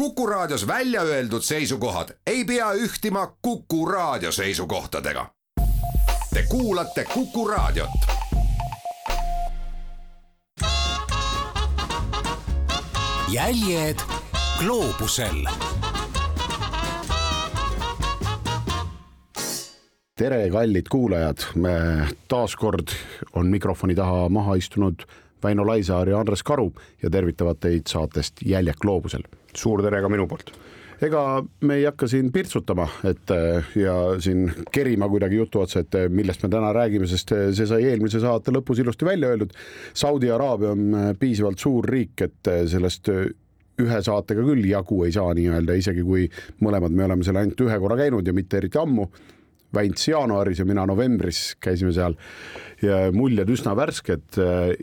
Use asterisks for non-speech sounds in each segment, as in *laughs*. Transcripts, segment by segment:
Kuku Raadios välja öeldud seisukohad ei pea ühtima Kuku Raadio seisukohtadega. Te kuulate Kuku Raadiot. jäljed gloobusel tere, kallid kuulajad, me taaskord on mikrofoni taha maha istunud Väino Laisaar ja Andres Karu ja tervitavad teid saatest Jäljak gloobusel. Suur tere ka minu poolt. ega me ei hakka siin pirtsutama, et ja siin kerima kuidagi jutu otsa, et millest me täna räägime, sest see sai eelmise saate lõpus ilusti välja öeldud. Saudi Araabia on piisavalt suur riik, et sellest ühe saatega küll jagu ei saa nii-öelda, isegi kui mõlemad me oleme seal ainult ühe korra käinud ja mitte eriti ammu Väints jaanuaris ja mina novembris käisime seal. Ja muljed üsna värsked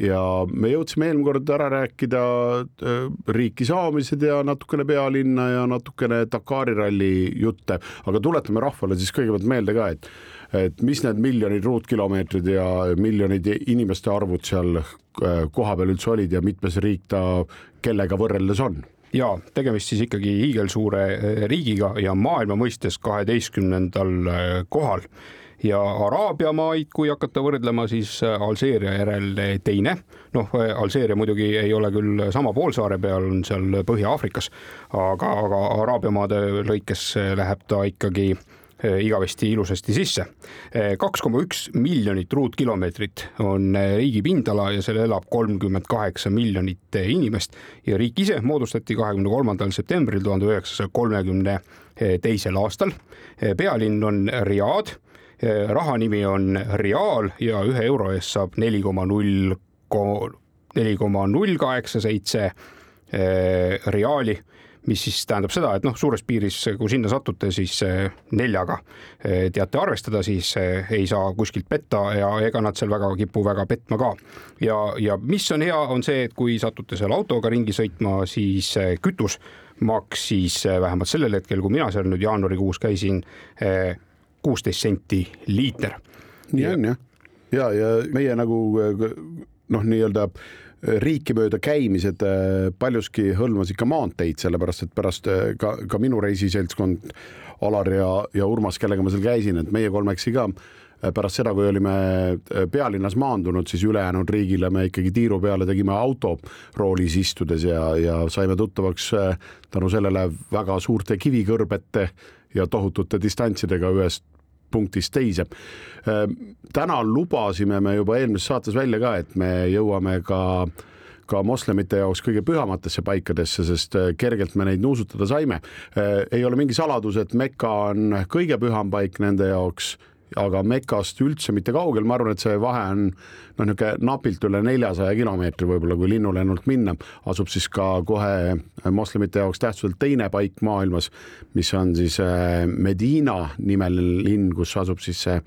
ja me jõudsime eelmine kord ära rääkida äh, riiki saamised ja natukene pealinna ja natukene Dakari ralli jutte, aga tuletame rahvale siis kõigepealt meelde ka, et et mis need miljonid ruutkilomeetrid ja miljonid inimeste arvud seal äh, kohapeal üldse olid ja mitmes riik ta kellega võrreldes on ja tegemist siis ikkagi hiigelsuure eh, riigiga ja maailma mõistes kaheteistkümnendal eh, kohal ja Araabia maid, kui hakata võrdlema, siis eh, Alžeeria järel teine. noh, Alžeeria muidugi ei ole küll sama poolsaare peal, on seal Põhja-Aafrikas, aga, aga Araabia maade lõikes läheb ta ikkagi Eh, igavesti ilusasti sisse. Eh, kaks koma üks miljonit ruutkilomeetrit on eh, riigi pindala ja seal elab kolmkümmend kaheksa miljonit inimest ja riik ise moodustati kahekümne kolmandal septembril tuhande üheksasaja kolmekümne teisel aastal. pealinn on Riad, raha nimi on riaal ja ühe euro eest saab neli koma null, neli koma null kaheksa seitse riaali mis siis tähendab seda, et noh, suures piiris, kui sinna satute, siis neljaga eh, teate arvestada, siis eh, ei saa kuskilt petta ja ega nad seal väga kipu väga petma ka. ja, ja mis on hea, on see, et kui satute seal autoga ringi sõitma, siis eh, kütus maksis vähemalt sellel hetkel, kui mina seal nüüd jaanuarikuus käisin, kuusteist senti liiter. nii on jah, ja, ja meie nagu noh, nii-öelda riiki mööda käimised äh, paljuski hõlmas ikka maanteid, sellepärast et pärast äh, ka, ka minu reisiseltskond Alar ja, ja Urmas, kellega ma seal käisin, et meie kolmekesi ka äh, pärast seda, kui olime pealinnas maandunud, siis ülejäänud riigile me ikkagi tiiru peale tegime autoroolis istudes ja, ja saime tuttavaks tänu sellele väga suurte kivikõrbete ja tohutute distantsidega ühest punktist teise. Ehm, täna lubasime me juba eelmises saates välja ka, et me jõuame ka ka moslemite jaoks kõige pühamatesse paikadesse, sest eh, kergelt me neid nuusutada saime. Ehm, ei ole mingi saladus, et Mekka on kõige püham paik nende jaoks aga Mekast üldse mitte kaugel, ma arvan, et see vahe on noh, niisugune napilt üle neljasaja kilomeetri võib-olla, kui linnulennult minna, asub siis ka kohe moslemite jaoks tähtsuselt teine paik maailmas, mis on siis äh, Medina nimeline linn, kus asub siis see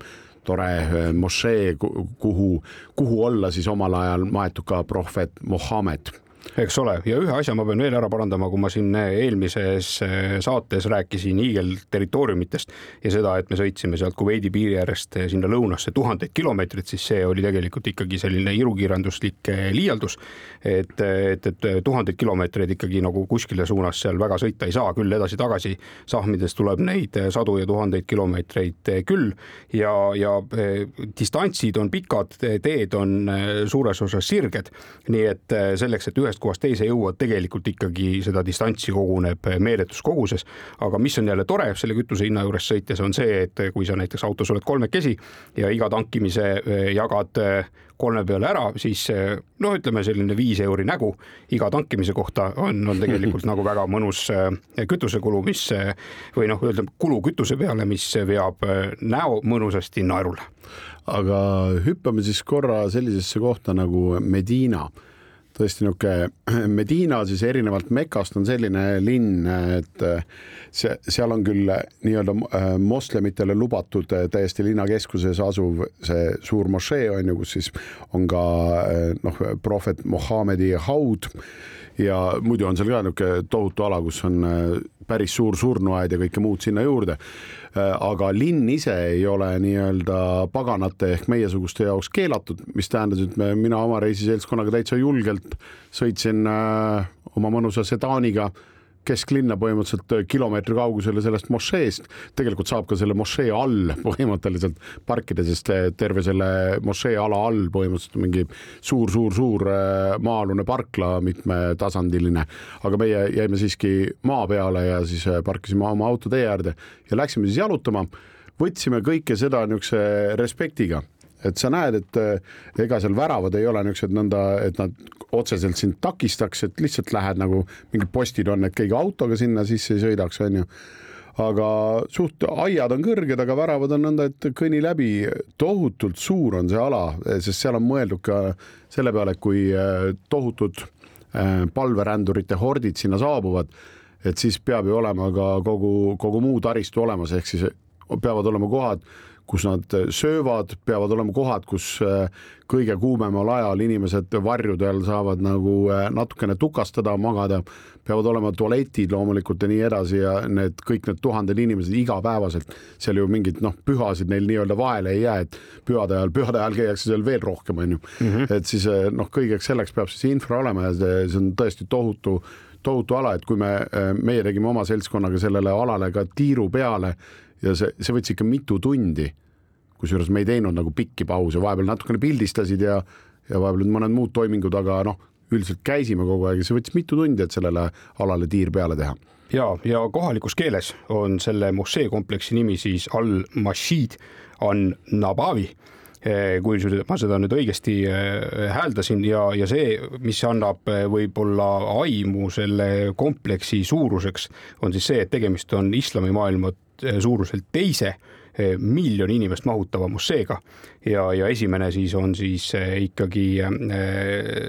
tore äh, mošee, kuhu, kuhu olla siis omal ajal maetud ka prohvet Mohammed eks ole, ja ühe asja ma pean veel ära parandama, kui ma siin eelmises eh, saates rääkisin hiigelterritooriumitest ja seda, et me sõitsime sealt Kuveidi piiri äärest eh, sinna lõunasse tuhandeid kilomeetreid, siis see oli tegelikult ikkagi selline irukiiranduslik eh, liialdus. et, et, et tuhandeid kilomeetreid ikkagi nagu kuskile suunas seal väga sõita ei saa, küll edasi-tagasi sahmides tuleb neid sadu ja tuhandeid kilomeetreid küll. Ja, ja distantsid on pikad, teed on suures osas sirged, nii et selleks, et ühest kohast teise jõuad, tegelikult ikkagi seda distantsi koguneb meeletus koguses. aga mis on jälle tore selle kütuse hinna juures sõites, on see, et kui sa näiteks autos oled kolmekesi ja iga tankimise eh, jagad eh, kolme peale ära, siis eh, noh, ütleme selline viis euri nägu iga tankimise kohta on, on tegelikult *laughs* nagu väga mõnus kütusekulu, mis või noh, öelda kulu kütuse peale, mis veab näo mõnusasti naerule. aga hüppame siis korra sellisesse kohta nagu Medina tõesti niisugune *clears throat* Medina siis erinevalt Mekast on selline linn, et see, seal on küll nii-öelda äh, moslemitele lubatud äh, täiesti linnakeskuses asuv see suur mošee on ju, kus siis on ka äh, noh, prohvet Mohammedi haud ja muidu on seal ka niisugune tohutu ala, kus on päris suur surnuaed ja kõike muud sinna juurde. aga linn ise ei ole nii-öelda paganate ehk meiesuguste jaoks keelatud, mis tähendas, et me, mina oma reisiseltskonnaga täitsa julgelt sõitsin äh, oma mõnusa sedaaniga kesklinna põhimõtteliselt äh, kilomeetri kaugusele sellest mošeest. tegelikult saab ka selle mošee all *laughs* põhimõtteliselt parkida, sest äh, terve selle mošee ala all põhimõtteliselt mingi suur-suur-suur maa-alune parkla, mitmetasandiline. aga meie jäime siiski maa peale ja siis parkisime oma auto tee äärde ja läksime siis jalutama. võtsime kõike seda niisuguse respektiga et sa näed, et eh, ega seal väravad ei ole niisugused nõnda, et nad otseselt sind takistaks, et lihtsalt lähed nagu mingid postid on, et keegi autoga sinna sisse ei sõidaks, onju aga suht aiad on kõrged, aga väravad on nõnda, et kõnni läbi. tohutult suur on see ala, sest seal on mõeldud ka selle peale, kui eh, tohutud eh, palverändurite hordid sinna saabuvad, et siis peab ju olema ka kogu, kogu muu taristu olemas, ehk siis peavad olema kohad kus nad äh, söövad, peavad olema kohad, kus äh, kõige kuumemal ajal inimesed varjude all saavad nagu äh, natukene tukastada, magada, peavad olema tualetid loomulikult ja nii edasi ja need kõik need tuhanded inimesed igapäevaselt, seal ju mingid noh, pühasid neil nii-öelda vahele ei jää, et pühade ajal, pühade ajal käiakse seal veel rohkem, on ju mm. -hmm. et siis noh, kõigeks selleks peab siis infra olema ja see, see on tõesti tohutu tohutu ala, et kui me, meie tegime oma seltskonnaga sellele alale ka tiiru peale ja see, see võttis ikka mitu tundi. Kusjuures me ei teinud nagu pikki pause, vahepeal natukene pildistasid ja, ja vahepeal mõned muud toimingud, aga noh, üldiselt käisime kogu aeg ja see võttis mitu tundi, et sellele alale tiir peale teha. Ja, ja kohalikus keeles on selle mošee kompleksi nimi siis Al-Mashid an-Nabavi eh, kui ma seda nüüd õigesti eh, hääldasin ja, ja see, mis annab eh, võib-olla aimu selle kompleksi suuruseks, on siis see, et tegemist on islamimaailma suuruselt teise Eh, miljoni inimest mahutava mošeega ja, ja esimene siis on siis eh, ikkagi eh,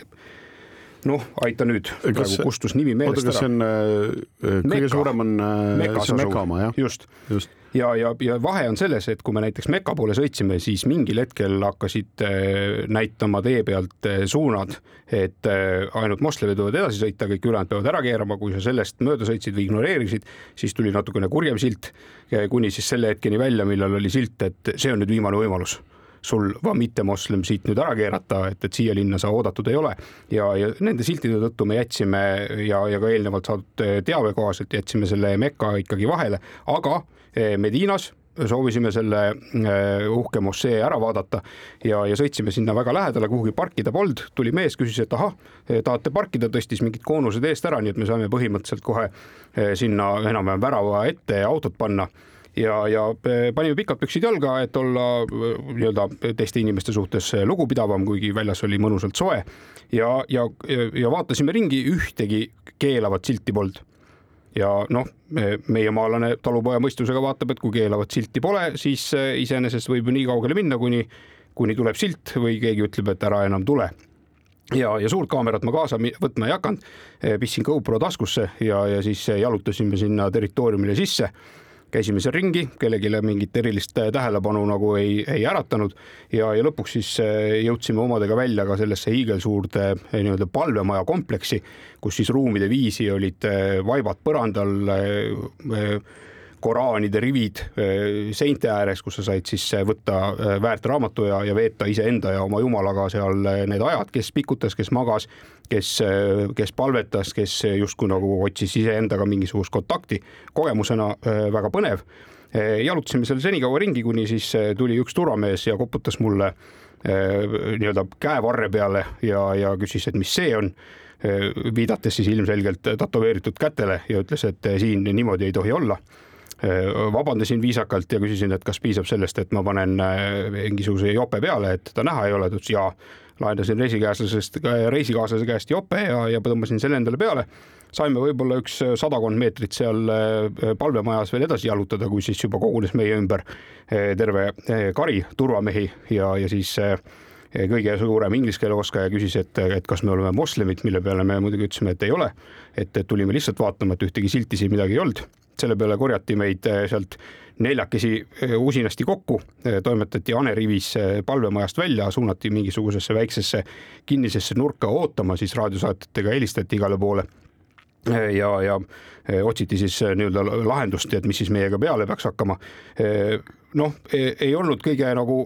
noh, aita nüüd, praegu kustus nimi meelest ära. oota, kas see on kõige Mekka. suurem on Mekas Meka oma jah? just, just ja, ja, ja vahe on selles, et kui me näiteks Meka poole sõitsime, siis mingil hetkel hakkasid näitama tee pealt suunad, et ainult moslemid võivad edasi sõita, kõik ülejäänud peavad ära keerama, kui sa sellest mööda sõitsid või ignoreerisid, siis tuli natukene kurjem silt kuni siis selle hetkeni välja, millal oli silt, et see on nüüd viimane võimalus sul mittemoslem siit nüüd ära keerata, et, et siia linna sa oodatud ei ole. ja, ja nende siltide tõttu me jätsime ja, ja ka eelnevalt saadud teave kohaselt jätsime selle Mekka ikkagi vahele, aga eh, Medinas soovisime selle äh, uhke mošee ära vaadata ja, ja sõitsime sinna väga lähedale, kuhugi parkida polnud, tuli mees, küsis, et ahah, tahate parkida, tõstis mingid koonused eest ära, nii et me saime põhimõtteliselt kohe sinna enam-vähem värava ette autot panna ja, ja äh, panime pikad püksid jalga, et olla nii-öelda teiste inimeste suhtes lugupidavam, kuigi väljas oli mõnusalt soe. ja, ja, ja vaatasime ringi, ühtegi keelavat silti polnud. Ja noh, meiemaalane talupoja mõistusega vaatab, et kui keelavat silti pole, siis iseenesest võib ju nii kaugele minna, kuni, kuni tuleb silt või keegi ütleb, et ära enam tule. Ja, ja suurt kaamerat ma kaasa võtma ei hakanud, pistsin GoPro taskusse ja, ja siis jalutasime sinna territooriumile sisse käisime seal ringi, kellelegi mingit erilist tähelepanu nagu ei, ei äratanud. Ja, ja lõpuks siis eh, jõudsime omadega välja ka sellesse hiigelsuurde eh, nii-öelda palvemaja kompleksi, kus siis ruumide viisi olid vaibad põrandal Koraanide rivid seinte ääres, kus sa said siis võtta väärt raamatu ja, ja veeta iseenda ja oma jumalaga seal need ajad, kes pikutas, kes magas, kes, kes palvetas, kes justkui nagu otsis iseendaga mingisugust kontakti. kogemusena väga põnev. jalutasime seal senikaua ringi, kuni siis tuli üks turvamees ja koputas mulle nii-öelda käevarre peale ja, ja küsis, et mis see on viidates siis ilmselgelt tätoveeritud kätele ja ütles, et siin niimoodi ei tohi olla vabandasin viisakalt ja küsisin, et kas piisab sellest, et ma panen äh, mingisuguse jope peale, et teda näha ei ole, ta ütles jaa. laenasin reisikaaslasest, reisikaaslase käest jope ja, ja tõmbasin selle endale peale. saime võib-olla üks sadakond meetrit seal äh, palvemajas veel edasi jalutada, kui siis juba kogunes meie ümber äh, terve kari turvamehi ja, ja siis kõige suurem inglise keele oskaja küsis, et, et kas me oleme moslemid, mille peale me muidugi ütlesime, et ei ole. et, tulime lihtsalt vaatama, et ühtegi silti siin midagi ei olnud selle peale korjati meid eh, sealt neljakesi eh, usinasti kokku, eh, toimetati hanerivis palvemajast välja, suunati mingisugusesse väiksesse kinnisesse nurka ootama, siis raadiosaatjatega helistati igale poole ja, ja otsiti siis nii-öelda lahendust, et mis siis meiega peale peaks hakkama. noh, ei olnud kõige nagu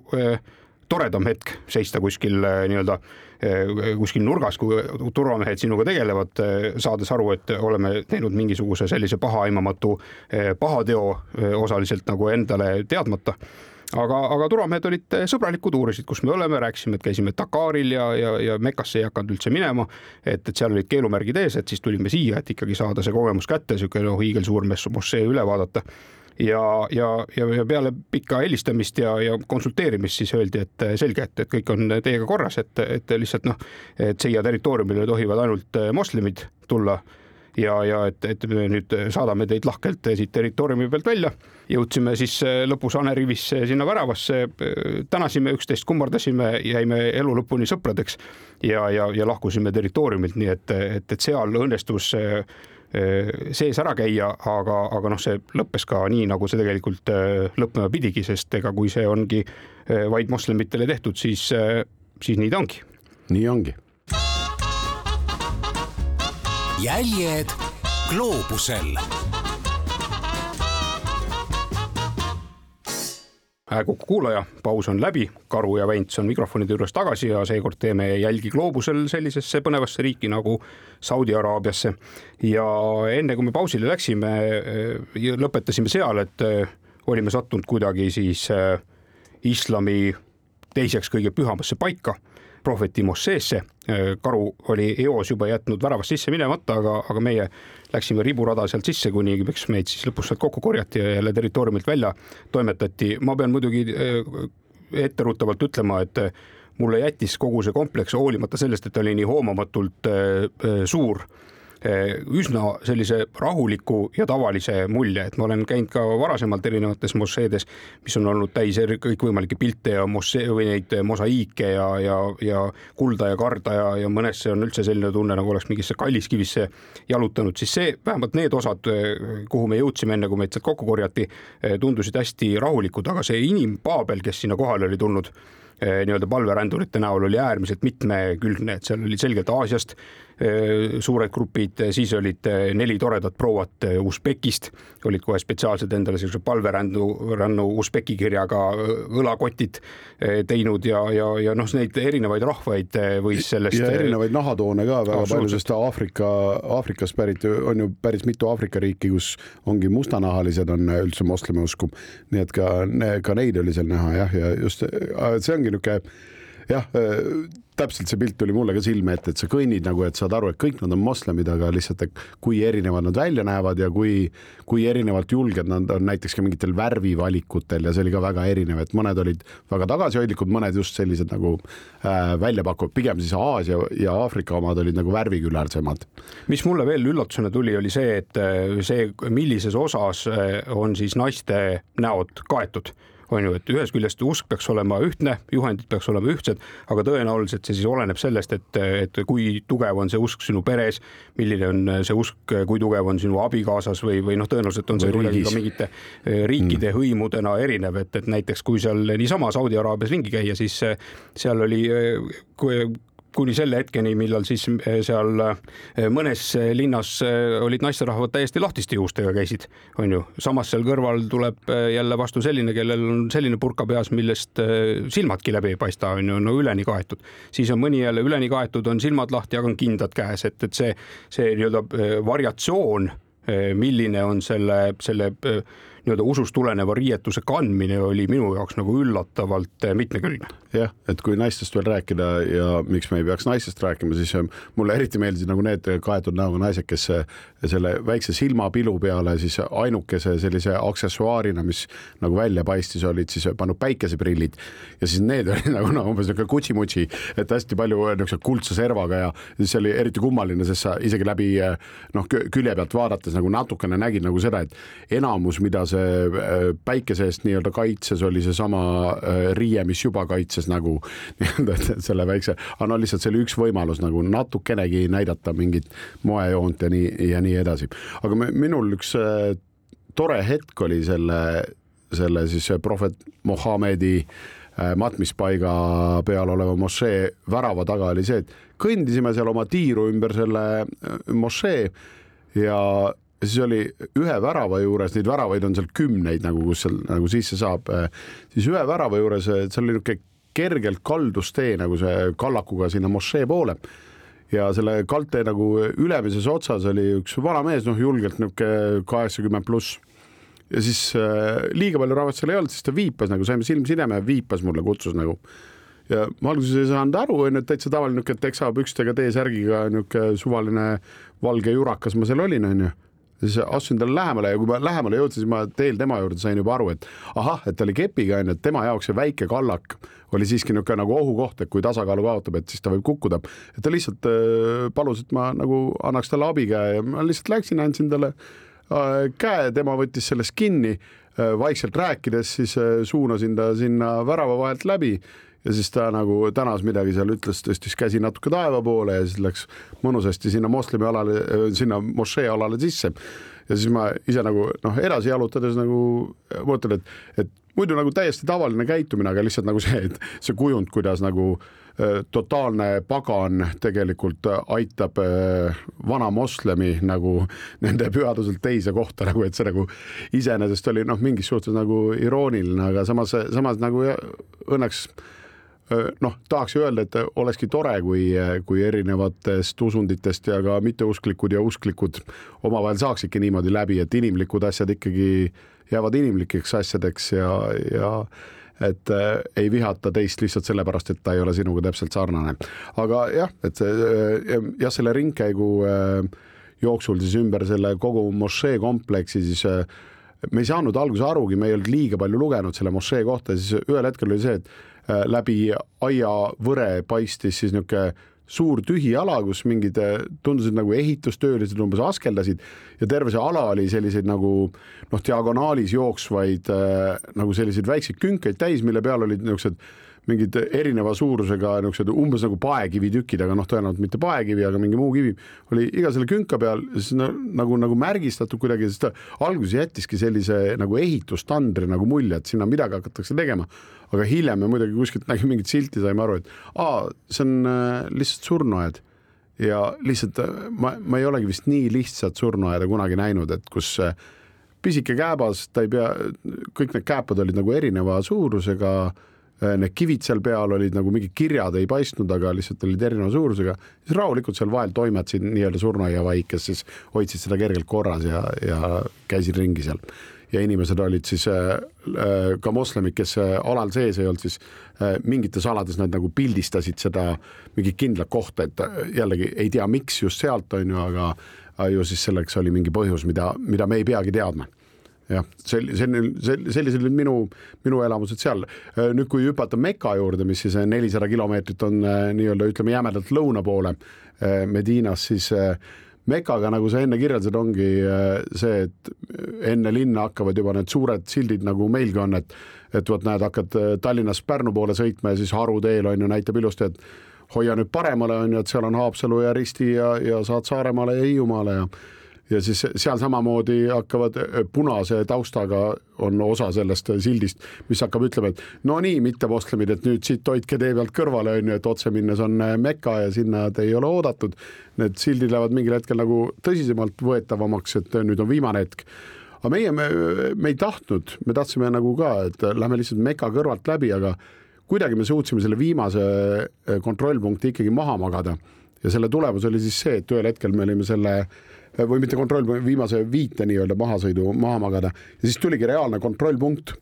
toredam hetk seista kuskil nii-öelda kuskil nurgas, kui turvamehed sinuga tegelevad, saades aru, et oleme teinud mingisuguse sellise pahaaimamatu pahateo osaliselt nagu endale teadmata aga, aga turvamehed olid sõbralikud, uurisid, kus me oleme, rääkisime, et käisime Dakaril ja, ja, ja Mekasse ei hakanud üldse minema. et, et seal olid keelumärgid ees, et siis tulime siia, et ikkagi saada see kogemus kätte, sihuke noh, hiigelsuur mošee üle vaadata ja, ja, ja, ja peale pikka helistamist ja, ja konsulteerimist siis öeldi, et selge, et, et kõik on teiega korras, et, et lihtsalt noh, et siia territooriumile tohivad ainult moslemid tulla ja, ja et, et me nüüd saadame teid lahkelt siit territooriumi pealt välja. jõudsime siis äh, lõpus Hanerivisse sinna väravasse, äh, tänasime üksteist, kummardasime, jäime elu lõpuni sõpradeks ja, ja, ja lahkusime territooriumilt, nii et, et, et seal õnnestus äh, sees ära käia, aga, aga noh, see lõppes ka nii, nagu see tegelikult lõppema pidigi, sest ega kui see ongi vaid moslemitele tehtud, siis, siis nii ta ongi. nii ongi jäljed gloobusel. Kuku kuulaja, paus on läbi, Karu ja Vents on mikrofonide juures tagasi ja seekord teeme jälgi gloobusel sellisesse põnevasse riiki nagu Saudi Araabiasse. ja enne kui me pausile läksime, eh, lõpetasime seal, et eh, olime sattunud kuidagi siis islami teiseks kõige pühamasse paika prohveti Mosseesse. karu oli eos juba jätnud väravast sisse minemata, aga, aga meie läksime riburada sealt sisse, kuni miks meid siis lõpus sealt kokku korjati ja jälle territooriumilt välja toimetati. ma pean muidugi eh, etteruttavalt ütlema, et mulle jättis kogu see kompleks hoolimata sellest, et ta oli nii hoomamatult eh, suur üsna sellise rahuliku ja tavalise mulje, et ma olen käinud ka varasemalt erinevates mošeedes, mis on olnud täis kõikvõimalikke pilte ja mošee või neid mosaiike ja, ja, ja kulda ja karda ja, ja mõnesse on üldse selline tunne, nagu oleks mingisse kalliskivisse jalutanud, siis see, vähemalt need osad, kuhu me jõudsime, enne kui meid sealt kokku korjati, tundusid hästi rahulikud, aga see inimpaabel, kes sinna kohale oli tulnud Eh, nii-öelda palverändurite näol oli äärmiselt mitmekülgne, et seal oli selgelt Aasiast eh, suured grupid, siis olid eh, neli toredat prouat Usbekist, olid kohe spetsiaalselt endale sellise palverändu, rännu Usbeki kirjaga õlakotid teinud ja, ja, ja noh, neid erinevaid rahvaid võis sellest. ja erinevaid nahatoone ka väga palju, sest Aafrika, Aafrikast pärit on ju päris mitu Aafrika riiki, kus ongi mustanahalised on üldse moslemi usku. nii et ka, ka neid oli seal näha jah, ja just see ongi niisugune jah, äh, täpselt see pilt tuli mulle ka silme ette, et sa kõnnid nagu, et saad aru, et kõik nad on moslemid, aga lihtsalt, et kui erinevad nad välja näevad ja kui, kui erinevalt julged nad on näiteks ka mingitel värvivalikutel ja see oli ka väga erinev, et mõned olid väga tagasihoidlikud, mõned just sellised nagu äh, välja pakuvad, pigem siis Aasia ja Aafrika omad olid nagu värvikülarsemad. mis mulle veel üllatusena tuli, oli see, et äh, see, millises osas äh, on siis naiste näod kaetud on ju, et ühest küljest usk peaks olema ühtne, juhendid peaks olema ühtsed, aga tõenäoliselt see siis oleneb sellest, et, et kui tugev on see usk sinu peres, milline on see usk, kui tugev on sinu abikaasas või, või noh, tõenäoliselt on see kuidagi ka mingite eh, riikide mm. hõimudena erinev, et, et näiteks kui seal niisama Saudi Araabias ringi käia, siis eh, seal oli eh, kuni selle hetkeni, millal siis eh, seal eh, mõnes eh, linnas olid naisterahvad täiesti lahtiste juustega käisid, on ju. samas seal kõrval tuleb jälle vastu selline, kellel on selline purka peas, millest silmadki läbi ei paista, on ju, no üleni kaetud. siis on mõni jälle üleni kaetud, on silmad lahti, aga on kindad käes, et, et see, see nii-öelda variatsioon, milline on selle, selle nii-öelda usust tuleneva riietuse kandmine oli minu jaoks nagu üllatavalt mitmekülgne. jah, et kui naistest veel rääkida ja miks me ei peaks naistest rääkima, siis ähm, mulle eriti meeldisid nagu need kaetud näoga naised, kes selle väikse silmapilu peale siis ainukese sellise aksessuaarina, mis nagu välja paistis, olid siis pannud päikeseprillid ja siis need *laughs* olid nagu no, umbes niisugune kutsi-mutsi, et hästi palju niisuguse kuldse servaga ja siis oli eriti kummaline, sest sa isegi läbi noh, külje pealt vaadates nagu natukene nägid nagu seda, et enamus, mida see see äh, päikese eest nii-öelda kaitses, oli seesama äh, riie, mis juba kaitses nagu *laughs* nii-öelda selle väikse, aga no lihtsalt see oli üks võimalus nagu natukenegi näidata mingit moejoont ja nii ja nii edasi. aga minul üks äh, tore hetk oli selle, selle siis prohvet Mohammedi matmispaiga peal oleva mošee värava taga oli see, et kõndisime seal oma tiiru ümber selle mošee ja ja siis oli ühe värava juures, neid väravaid on seal kümneid nagu, kus seal nagu sisse saab, äh, siis ühe värava juures, seal oli niisugune kergelt kaldustee nagu see kallakuga sinna mošee poole. Ja selle kaldtee nagu ülemises otsas oli üks vana mees, noh, julgelt niisugune kaheksakümmend pluss. Ja siis äh, liiga palju rahvast seal ei olnud, siis ta viipas nagu, saime silmsideme, viipas mulle, kutsus nagu. ja ma alguses ei saanud aru, onju, et täitsa tavaline niisugune teksapükstega T-särgiga niisugune suvaline valge jurakas ma seal olin, onju siis astusin talle lähemale ja kui ma lähemale jõudsin, siis ma teel tema juurde sain juba aru, et ahah, et ta oli kepiga onju, et tema jaoks see väike kallak oli siiski niisugune nagu ohukoht, et kui tasakaalu kaotab, et siis ta võib kukkuda. et ta lihtsalt äh, palus, et ma nagu annaks talle abikäe ja ma lihtsalt läksin, andsin talle äh, käe, tema võttis sellest kinni äh,. vaikselt rääkides siis suunasin ta sinna värava vahelt läbi ja siis ta nagu tänas midagi seal, ütles, tõstis käsi natuke taeva poole ja siis läks mõnusasti sinna moslemi alale, sinna mošee alale sisse. ja siis ma ise nagu noh, edasi jalutades nagu mõtlen, et, et muidu nagu täiesti tavaline käitumine, aga lihtsalt nagu see, et see kujund, kuidas nagu äh, totaalne pagan tegelikult aitab äh, vana moslemi nagu *laughs* nende pühaduselt teise kohta nagu, et see nagu iseenesest oli noh, mingis suhtes nagu irooniline, aga samas, samas nagu õnneks noh, tahaks öelda, et olekski tore, kui, kui erinevatest usunditest ja ka mitteusklikud ja usklikud omavahel saaksidki niimoodi läbi, et inimlikud asjad ikkagi jäävad inimlikeks asjadeks ja, ja et äh, ei vihata teist lihtsalt sellepärast, et ta ei ole sinuga täpselt sarnane. aga jah, et see jah, selle ringkäigu äh, jooksul siis ümber selle kogu mošee kompleksi siis äh, me ei saanud alguses arugi, me ei olnud liiga palju lugenud selle mošee kohta, siis ühel hetkel oli see, et Äh, läbi aiavõre paistis siis niisugune suur tühi ala, kus mingid äh, tundusid nagu ehitustöölised umbes askeldasid ja terve see ala oli selliseid nagu noh, diagonaalis jooksvaid äh, nagu selliseid väikseid künkaid täis, mille peal olid niisugused mingid erineva suurusega niisugused umbes nagu paekivitükid, aga noh, tõenäoliselt mitte paekivi, aga mingi muu kivi oli iga selle künka peal siis no, nagu, nagu märgistatud kuidagi, sest ta alguses jättiski sellise nagu ehitustandri nagu mulje, et sinna midagi hakatakse tegema. aga hiljem me muidugi kuskilt nägime mingit silti, saime aru, et aa, see on äh, lihtsalt surnuaed ja lihtsalt äh, ma, ma ei olegi vist nii lihtsat surnuaeda kunagi näinud, et kus äh, pisike kääbas, ta ei pea, kõik need kääpad olid nagu erineva suurusega need kivid seal peal olid nagu mingid kirjad ei paistnud, aga lihtsalt olid erineva suurusega, siis rahulikult seal vahel toimetasid nii-öelda surnuaiavaik, kes siis hoidsid seda kergelt korras ja, ja käisid ringi seal. ja inimesed olid siis äh, äh ka moslemid, kes äh, alal sees ei olnud, siis äh, mingites alades nad nagu pildistasid seda mingit kindlat kohta, et jällegi ei tea, miks just sealt on ju, aga ju siis selleks oli mingi põhjus, mida, mida me ei peagi teadma jah, sel-, selline, sellised olid minu, minu elamused seal. Äh, nüüd, kui hüpata Meka juurde, mis siis nelisada kilomeetrit on äh, nii-öelda ütleme jämedalt lõuna poole äh, Medinas, siis Mekaga, nagu sa enne kirjeldasid, ongi see, et enne linna hakkavad juba need suured sildid, nagu meilgi on, et et vot näed, hakkad Tallinnast Pärnu poole sõitma ja siis Haruteel on ju, näitab ilusti, et hoia nüüd paremale, on ju, et seal on Haapsalu ja Risti ja, ja saad Saaremaale ja Hiiumaale ja ja siis seal samamoodi hakkavad äh, punase taustaga on osa sellest sildist, mis hakkab ütlema, et no nii, mittemoslemid, et nüüd siit hoidke tee pealt kõrvale, on ju, et otse minnes on äh, Meka ja sinna te ei ole oodatud. Need sildid lähevad mingil hetkel nagu tõsisemalt võetavamaks, et nüüd on viimane hetk aga meie, me, me ei tahtnud, me tahtsime nagu ka, et lähme lihtsalt Meka kõrvalt läbi, aga kuidagi me suutsime selle viimase äh, kontrollpunkti ikkagi maha magada ja selle tulemus oli siis see, et ühel hetkel me olime selle või mitte kontroll, viimase viite nii-öelda mahasõidu maha magada. Ja siis tuligi reaalne kontrollpunkt.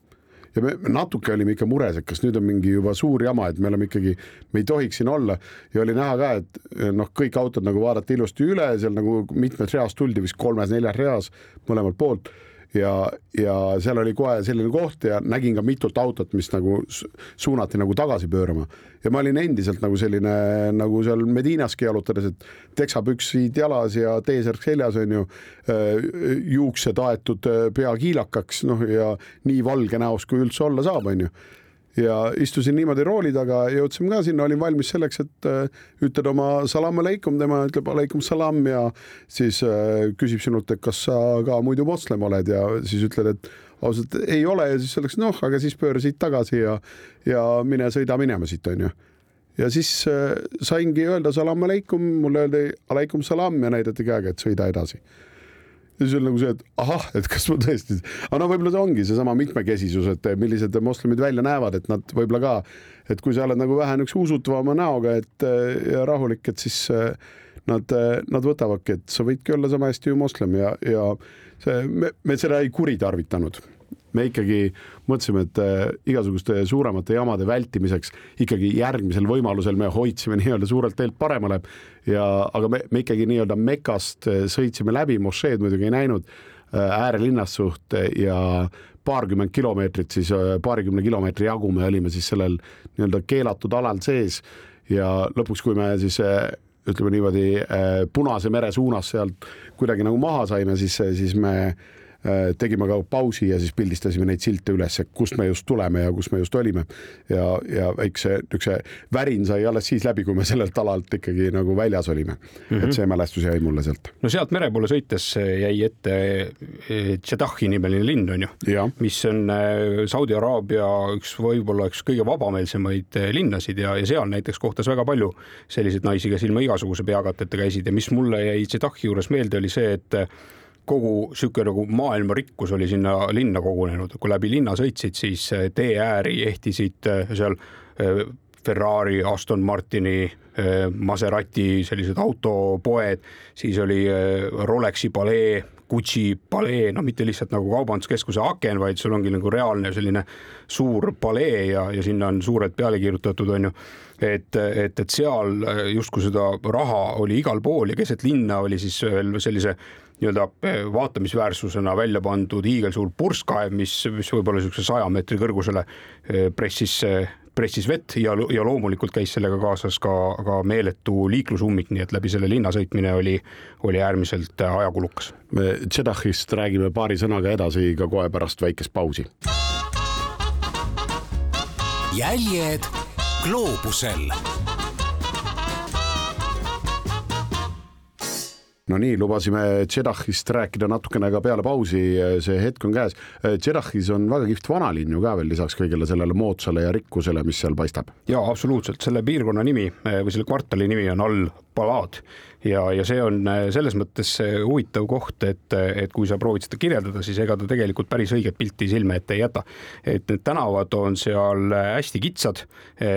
Ja me natuke olime ikka mures, et kas nüüd on mingi juba suur jama, et me oleme ikkagi, me ei tohiks siin olla. Ja oli näha ka, et noh, kõik autod nagu vaadati ilusti üle, seal nagu mitmes reas tuldi vist kolmes-neljas reas mõlemalt poolt ja, ja seal oli kohe selline koht ja nägin ka mitut autot, mis nagu suunati nagu tagasi pöörama. ja ma olin endiselt nagu selline nagu seal Medinaski jalutades, et teksapüksid jalas ja T-särk seljas on ju, juuksed aetud pea kiilakaks, noh ja nii valge näos, kui üldse olla saab, on ju ja istusin niimoodi rooli taga, jõudsime ka sinna, olin valmis selleks, et äh, ütled oma salam aleikum, tema ütleb aleikum salam ja siis äh, küsib sinult, et kas sa ka muidu moslem oled? Ja siis ütled, et ausalt ei ole. Ja siis öeldakse noh, aga siis pööra siit tagasi ja, ja mine sõida minema siit onju. ja siis äh, saingi öelda salam aleikum, mulle öeldi aleikum salam ja näidati käega, et sõida edasi ja siis on nagu see, et ahah, et kas ma tõesti, aga no võib-olla see ongi seesama mitmekesisus, et millised moslemid välja näevad, et nad võib-olla ka, et kui sa oled nagu vähe niisuguse usutavama näoga, et ja rahulik, et siis nad, nad võtavadki, et sa võidki olla sama hästi ju moslem ja, ja see, me, me seda ei kuritarvitanud me ikkagi mõtlesime, et äh, igasuguste suuremate jamade vältimiseks ikkagi järgmisel võimalusel me hoidsime *laughs* nii-öelda suurelt teelt paremale. Ja, aga me, me ikkagi nii-öelda Mekast äh, sõitsime läbi, mošeed muidugi ei näinud äh, äärelinnas suht ja paarkümmend kilomeetrit, siis paarikümne kilomeetri jagu me olime siis sellel nii-öelda keelatud alal sees. Ja lõpuks, kui me siis ütleme niimoodi Punase mere suunas sealt kuidagi nagu maha saime, siis, siis me tegime ka pausi ja siis pildistasime neid silte üles, kust me just tuleme ja kus me just olime. ja, ja väikse niisuguse värin sai alles siis läbi, kui me sellelt alalt ikkagi nagu väljas olime mm. -hmm. et see mälestus jäi mulle sealt. no sealt mere poole sõites jäi ette Jeddahi nimeline linn on ju, mis on äh, Saudi Araabia üks võib-olla üks kõige vabameelsemaid äh, linnasid ja, ja seal näiteks kohtas väga palju selliseid naisi, kes ilma igasuguse peakateta käisid ja mis mulle jäi Jeddahi juures meelde, oli see, et kogu sihuke nagu maailma rikkus oli sinna linna kogunenud, kui läbi linna sõitsid, siis eh, tee ääri ehtisid eh, seal eh, Ferrari, Aston Martini, Maserati sellised autopoed, siis oli Rolexi palee, Gucci palee, no mitte lihtsalt nagu kaubanduskeskuse aken, vaid sul ongi nagu reaalne selline suur palee ja, ja sinna on suured peale kirjutatud, on ju. et, et, et seal justkui seda raha oli igal pool ja keset linna oli siis veel sellise nii-öelda eh, vaatamisväärsusena välja pandud hiigelsuur purskkaev, mis, mis võib-olla niisuguse saja meetri kõrgusele eh, pressis pressis vett ja, ja loomulikult käis sellega kaasas ka, ka meeletu liiklusummik, nii et läbi selle linna sõitmine oli, oli äärmiselt ajakulukas. me Jedahist räägime paari sõnaga edasi ka kohe pärast väikest pausi. jäljed gloobusel no nii, lubasime Jedahist rääkida natukene ka peale pausi, see hetk on käes. Jedahis on väga kihvt vanalinn ju ka veel lisaks kõigele sellele moodsale ja rikkusele, mis seal paistab. ja absoluutselt, selle piirkonna nimi või selle kvartali nimi on Al Balad ja, ja see on äh, selles mõttes äh, huvitav koht, et, äh, et kui sa proovid seda kirjeldada, siis ega ta tegelikult päris õiget pilti silme ette ei jäta. et need tänavad on seal hästi kitsad,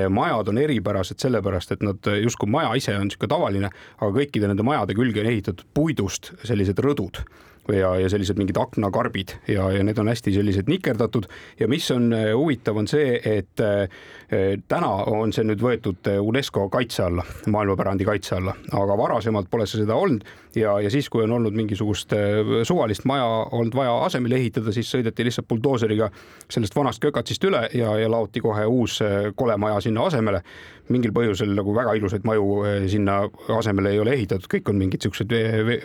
majad on eripärased sellepärast, et nad justkui maja ise on niisugune tavaline, aga kõikide nende majade külge on ehitatud puidust sellised rõdud ja, ja sellised mingid aknakarbid ja, ja need on hästi sellised nikerdatud. Ja mis on äh, huvitav, on see, et äh, täna on see nüüd võetud äh, UNESCO kaitse alla, maailmapärandi kaitse alla, aga varasemalt pole see seda olnud ja, ja siis, kui on olnud mingisugust suvalist maja olnud vaja asemele ehitada, siis sõideti lihtsalt buldooseriga sellest vanast kökatsist üle ja, ja laoti kohe uus kole maja sinna asemele. mingil põhjusel nagu väga ilusaid maju sinna asemele ei ole ehitatud, kõik on mingid siuksed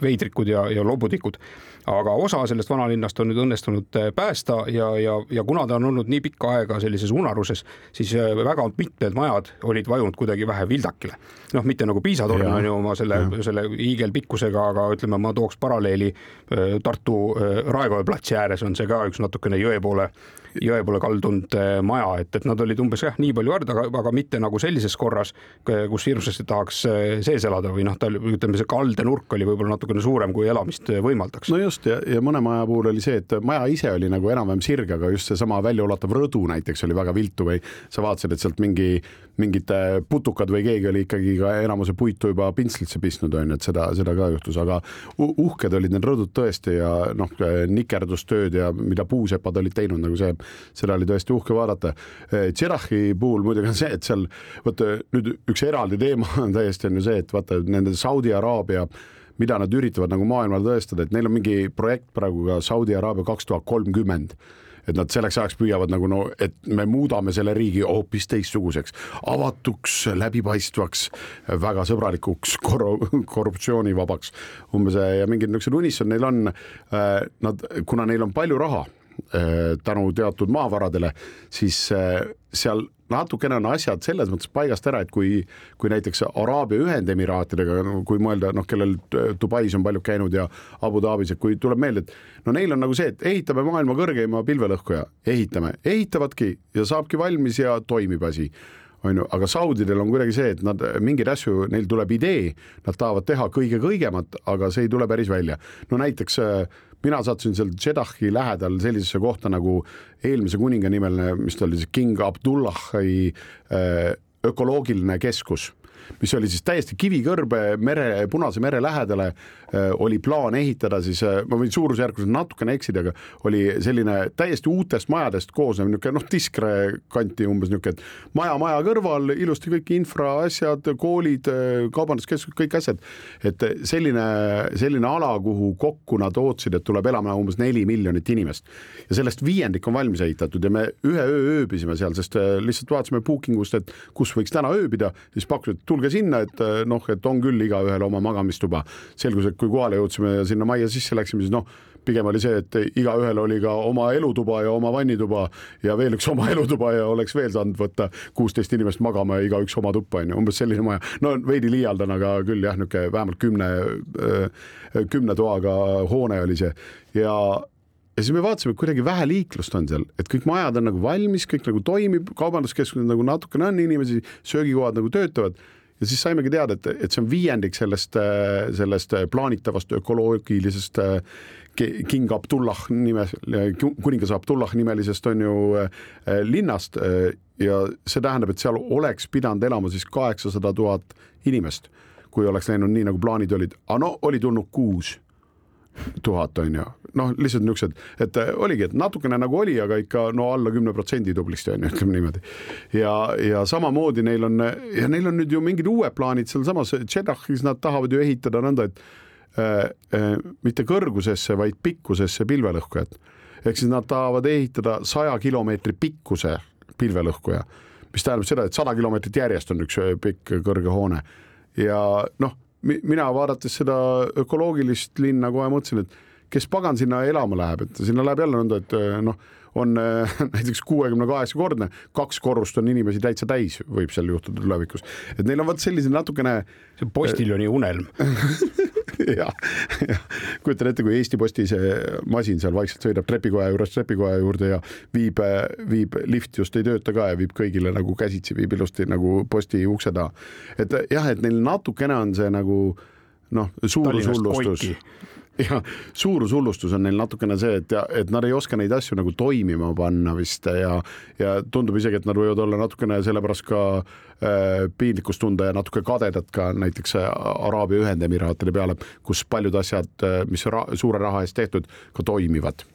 veidrikud ja, ja lobudikud aga osa sellest vanalinnast on nüüd õnnestunud äh, päästa ja, ja, ja kuna ta on olnud nii pikka aega sellises unaruses, siis äh, väga mitmed majad olid vajunud kuidagi vähe vildakile. noh, mitte nagu Piisa torn on ju oma selle, selle hiigelpikkusega, aga ütleme, ma tooks paralleeli äh, Tartu Raekoja platsi ääres on see ka üks natukene jõe poole jõe poole kaldunud maja, et, et nad olid umbes jah, nii palju väärt, aga, aga mitte nagu sellises korras, kus hirmsasti tahaks sees elada või noh, tal ütleme, see kaldenurk oli võib-olla natukene suurem, kui elamist võimaldaks. no just ja, ja mõne maja puhul oli see, et maja ise oli nagu enam-vähem sirge, aga just seesama väljaulatav rõdu näiteks oli väga viltu või sa vaatasid, et sealt mingi, mingid putukad või keegi oli ikkagi ka enamuse puitu juba pintslitse pistnud, on ju, et seda, seda ka juhtus, aga uhked olid need rõdud tõesti ja noh, nikerdustööd ja mida puusepad olid teinud, nagu see seda oli tõesti uhke vaadata. Tšerahi puhul muidugi on see, et seal vaata nüüd üks eraldi teema *laughs* on täiesti on ju see, et vaata nende Saudi Araabia mida nad üritavad nagu maailmale tõestada, et neil on mingi projekt praegu ka Saudi Araabia kaks tuhat kolmkümmend et nad selleks ajaks püüavad nagu no, et me muudame selle riigi hoopis teistsuguseks, avatuks, läbipaistvaks, väga sõbralikuks, korruptsioonivabaks umbes ja mingid niisugused unistused neil on. Nad, kuna neil on palju raha Äh, tänu teatud maavaradele, siis äh, seal natukene on asjad selles mõttes paigast ära, et kui, kui näiteks Araabia Ühendemiraatidega, kui mõelda, noh, kellel Dubais on paljud käinud ja Abu Dhabis, et kui tuleb meelde, et no neil on nagu see, et ehitame maailma kõrgeima pilvelõhkuja, ehitame, ehitavadki ja saabki valmis ja toimib asi on ju, aga Saudidel on kuidagi see, et nad mingeid asju, neil tuleb idee, nad tahavad teha kõige kõigemat, aga see ei tule päris välja. no näiteks äh, mina sattusin seal Jeddahi lähedal sellisesse kohta nagu eelmise kuninga nimeline, mis ta oli siis King Abdullahi äh, ökoloogiline keskus mis oli siis täiesti kivikõrbe mere, Punase mere lähedale äh, oli plaan ehitada siis, äh, ma võin suurusjärgus natukene eksida, aga oli selline täiesti uutest majadest koosnev niisugune noh, Tiskre kanti umbes niisugune, et maja maja kõrval ilusti kõik infraasjad, koolid, äh, kaubanduskeskused, kõik asjad. et selline, selline ala, kuhu kokku nad ootasid, et tuleb elama umbes neli miljonit inimest ja sellest viiendik on valmis ehitatud ja me ühe öö ööbisime seal, sest lihtsalt vaatasime booking ust, et kus võiks täna ööbida, siis pakkusid, et tulge sinna, et eh, noh, et on küll igaühel oma magamistuba. selgus, et kui kohale jõudsime ja sinna majja sisse läksime, siis noh, pigem oli see, et igaühel oli ka oma elutuba ja oma vannituba ja veel üks oma *laughs* elutuba ja oleks veel saanud võtta kuusteist inimest magama ja igaüks oma tuppa onju, umbes selline maja. no veidi liialdan, aga küll jah, niisugune vähemalt kümne, eh, kümne toaga hoone oli see ja ja siis me vaatasime, kuidagi vähe liiklust on seal, et kõik majad on nagu valmis, kõik nagu toimib, kaubanduskeskused nagu natukene on inimesi, söögikohad nagu töötavad ja siis saimegi teada, et, et see on viiendik sellest, sellest plaanitavast ökoloogilisest King Abdullah nime, kuningas Abdullah nimelisest on ju linnast ja see tähendab, et seal oleks pidanud elama siis kaheksasada tuhat inimest, kui oleks läinud nii, nagu plaanid olid, aga no oli tulnud kuus tuhat on ju, noh, lihtsalt niisugused, et oligi, et natukene nagu oli, aga ikka no alla kümne protsendi tublisti on ju, ütleme niimoodi. ja, ja samamoodi neil on ja neil on nüüd ju mingid uued plaanid sealsamas Tšedahis, nad tahavad ju ehitada nõnda, et äh, äh, mitte kõrgusesse, vaid pikkusesse pilvelõhkujat. ehk siis nad tahavad ehitada saja kilomeetri pikkuse pilvelõhkuja, mis tähendab seda, et sada kilomeetrit järjest on üks äh, pikk kõrge hoone ja noh mina vaadates seda ökoloogilist linna kohe mõtlesin, et kes pagan sinna elama läheb, et sinna läheb jälle nõnda, et noh, on *laughs* näiteks kuuekümne kaheksa kordne, kaks korrust on inimesi täitsa täis, võib seal juhtuda tulevikus, et neil on vot sellised natukene. see postiljoni unelm *laughs* *laughs* jah, jah, kujutan ette, kui Eesti Posti see masin seal vaikselt sõidab trepikoja juurest trepikoja juurde ja viib, viib, lift just ei tööta ka ja viib kõigile nagu käsitsi, viib ilusti nagu posti ukse taha. et jah, et neil natukene on see nagu noh, suurushullustus *laughs* ja suurushullustus on neil natukene see, et, et nad ei oska neid asju nagu toimima panna vist ja, ja tundub isegi, et nad võivad olla natukene sellepärast ka äh, piinlikkust tunda ja natuke kadedat ka näiteks äh, Araabia Ühendemiraatide peale, kus paljud asjad, äh, mis ra suure raha eest tehtud, ka toimivad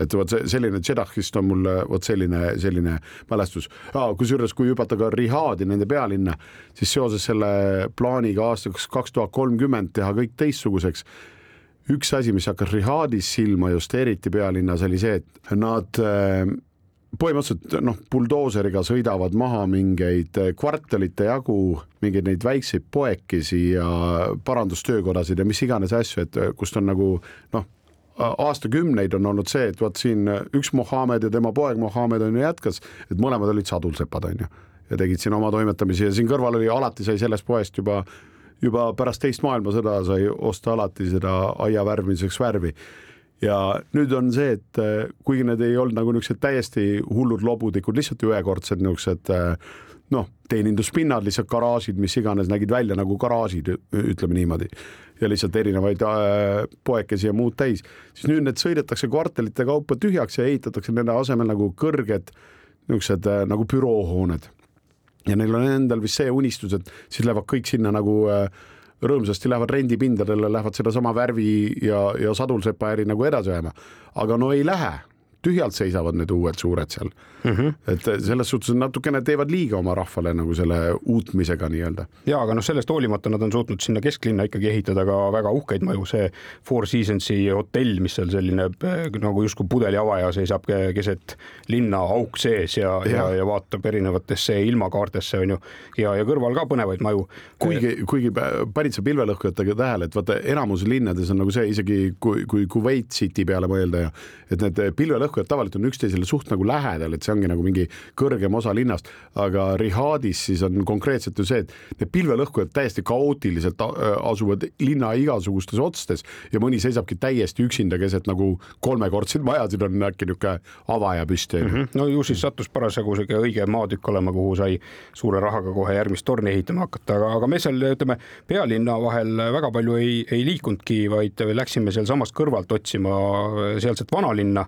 et vot see selline Jedahist on mul vot selline, selline mälestus ah,. kusjuures, kui hüpata ka Rihadi, nende pealinna, siis seoses selle plaaniga aastaks kaks tuhat kolmkümmend teha kõik teistsuguseks üks asi, mis hakkas Rihadis silma just eriti pealinnas, oli see, et nad äh, põhimõtteliselt noh, buldooseriga sõidavad maha mingeid äh, kvartalite jagu, mingeid neid väikseid poekesi ja parandustöökodasid ja mis iganes asju, et äh, kust on nagu noh, aastakümneid on olnud see, et vot siin üks Mohammed ja tema poeg Mohammed on ju jätkas, et mõlemad olid sadulsepad, on ju, ja tegid siin oma toimetamisi ja siin kõrval oli, alati sai sellest poest juba juba pärast teist maailmasõda sai osta alati seda aia värvimiseks värvi. ja nüüd on see, et äh, kuigi need ei olnud nagu niisugused täiesti hullud lobudikud, lihtsalt ühekordsed niisugused äh, noh, teeninduspinnad, lihtsalt garaažid, mis iganes, nägid välja nagu garaažid, ütleme niimoodi. ja lihtsalt erinevaid äh, poekesi ja muud täis, siis nüüd need sõidetakse kvartalite kaupa tühjaks ja ehitatakse nende asemel nagu kõrged niisugused nagu büroohooned ja neil on endal vist see unistus, et siis lähevad kõik sinna nagu äh, rõõmsasti lähevad rendipindadele, lähevad sedasama värvi ja, ja sadulsepa äri nagu edasi ajama. aga no ei lähe, tühjalt seisavad need uued suured seal mm. -hmm. et selles suhtes natukene teevad liiga oma rahvale nagu selle uutmisega nii-öelda. ja aga noh, sellest hoolimata nad on suutnud sinna kesklinna ikkagi ehitada ka väga uhkeid maju, see Four Seasonsi hotell, mis seal selline nagu justkui pudeliavaja seisab keset linna auk sees ja, ja, ja, ja vaatab erinevatesse ilmakaartesse on ju ja, ja kõrval ka põnevaid maju. kuigi, kuigi panid sa pilvelõhkujatega tähele, et vaata enamus linnades on nagu see isegi kui, kui Kuwait City peale mõelda ja et need pilvelõhkujad pilvelõhkujad tavaliselt on üksteisele suht nagu lähedal, et see ongi nagu mingi kõrgem osa linnast, aga Rihadis siis on konkreetselt ju see, et need pilvelõhkujad täiesti kaootiliselt asuvad linna igasugustes otstes ja mõni seisabki täiesti üksinda keset nagu kolmekordseid majasid on äkki niisugune avaja püsti mm. -hmm. no ju siis sattus parasjagu sihuke õige maatükk olema, kuhu sai suure rahaga kohe järgmist torni ehitama hakata, aga, aga me seal ütleme pealinna vahel väga palju ei, ei liikunudki, vaid läksime sealsamast kõrvalt otsima sealset vanalinna